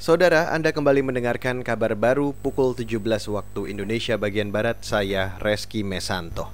Saudara, Anda kembali mendengarkan kabar baru pukul 17 waktu Indonesia bagian Barat, saya Reski Mesanto.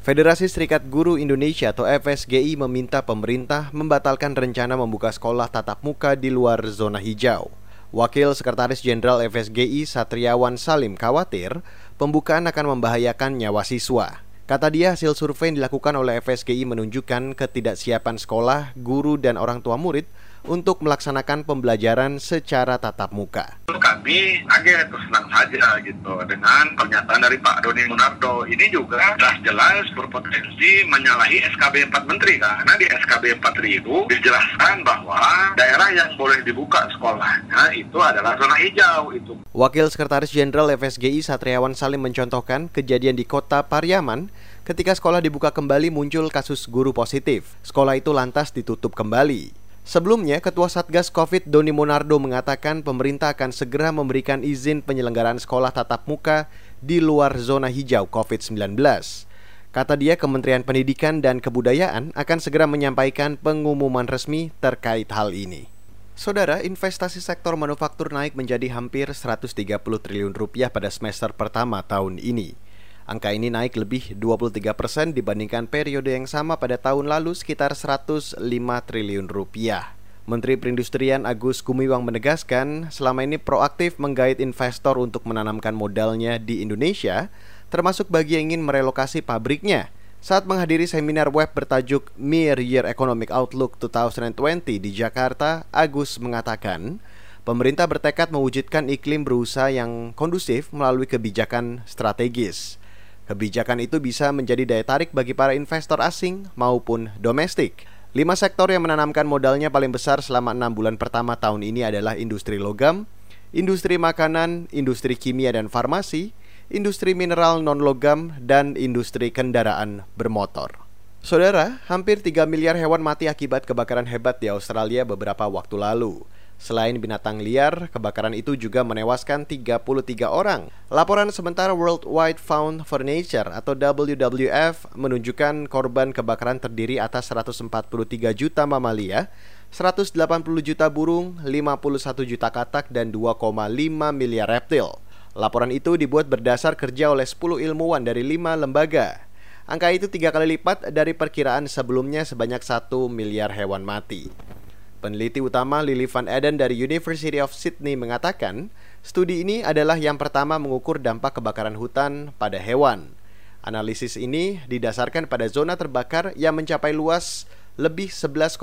Federasi Serikat Guru Indonesia atau FSGI meminta pemerintah membatalkan rencana membuka sekolah tatap muka di luar zona hijau. Wakil Sekretaris Jenderal FSGI Satriawan Salim khawatir pembukaan akan membahayakan nyawa siswa. Kata dia, hasil survei yang dilakukan oleh FSGI menunjukkan ketidaksiapan sekolah, guru, dan orang tua murid untuk melaksanakan pembelajaran secara tatap muka. Kami kaget senang saja gitu dengan pernyataan dari Pak Doni Munardo. Ini juga jelas-jelas berpotensi menyalahi SKB 4 Menteri karena di SKB 4 itu dijelaskan bahwa daerah yang boleh dibuka sekolahnya itu adalah zona hijau itu. Wakil Sekretaris Jenderal FSGI Satriawan Salim mencontohkan kejadian di kota Pariaman ketika sekolah dibuka kembali muncul kasus guru positif. Sekolah itu lantas ditutup kembali. Sebelumnya, Ketua Satgas COVID Doni Monardo mengatakan pemerintah akan segera memberikan izin penyelenggaraan sekolah tatap muka di luar zona hijau COVID-19. Kata dia, Kementerian Pendidikan dan Kebudayaan akan segera menyampaikan pengumuman resmi terkait hal ini. Saudara, investasi sektor manufaktur naik menjadi hampir 130 triliun rupiah pada semester pertama tahun ini. Angka ini naik lebih 23 persen dibandingkan periode yang sama pada tahun lalu sekitar 105 triliun rupiah. Menteri Perindustrian Agus Gumiwang menegaskan selama ini proaktif menggait investor untuk menanamkan modalnya di Indonesia, termasuk bagi yang ingin merelokasi pabriknya saat menghadiri seminar web bertajuk Mir Year Economic Outlook 2020 di Jakarta, Agus mengatakan, pemerintah bertekad mewujudkan iklim berusaha yang kondusif melalui kebijakan strategis. Kebijakan itu bisa menjadi daya tarik bagi para investor asing maupun domestik. Lima sektor yang menanamkan modalnya paling besar selama enam bulan pertama tahun ini adalah industri logam, industri makanan, industri kimia dan farmasi, industri mineral non-logam, dan industri kendaraan bermotor. Saudara, hampir 3 miliar hewan mati akibat kebakaran hebat di Australia beberapa waktu lalu. Selain binatang liar, kebakaran itu juga menewaskan 33 orang. Laporan sementara World Wide Fund for Nature atau WWF menunjukkan korban kebakaran terdiri atas 143 juta mamalia, 180 juta burung, 51 juta katak, dan 2,5 miliar reptil. Laporan itu dibuat berdasar kerja oleh 10 ilmuwan dari 5 lembaga. Angka itu tiga kali lipat dari perkiraan sebelumnya sebanyak 1 miliar hewan mati. Peneliti utama Lily Van Eden dari University of Sydney mengatakan, studi ini adalah yang pertama mengukur dampak kebakaran hutan pada hewan. Analisis ini didasarkan pada zona terbakar yang mencapai luas lebih 11,46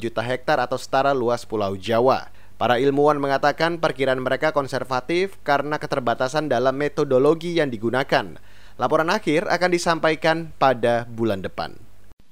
juta hektar atau setara luas Pulau Jawa. Para ilmuwan mengatakan perkiraan mereka konservatif karena keterbatasan dalam metodologi yang digunakan. Laporan akhir akan disampaikan pada bulan depan.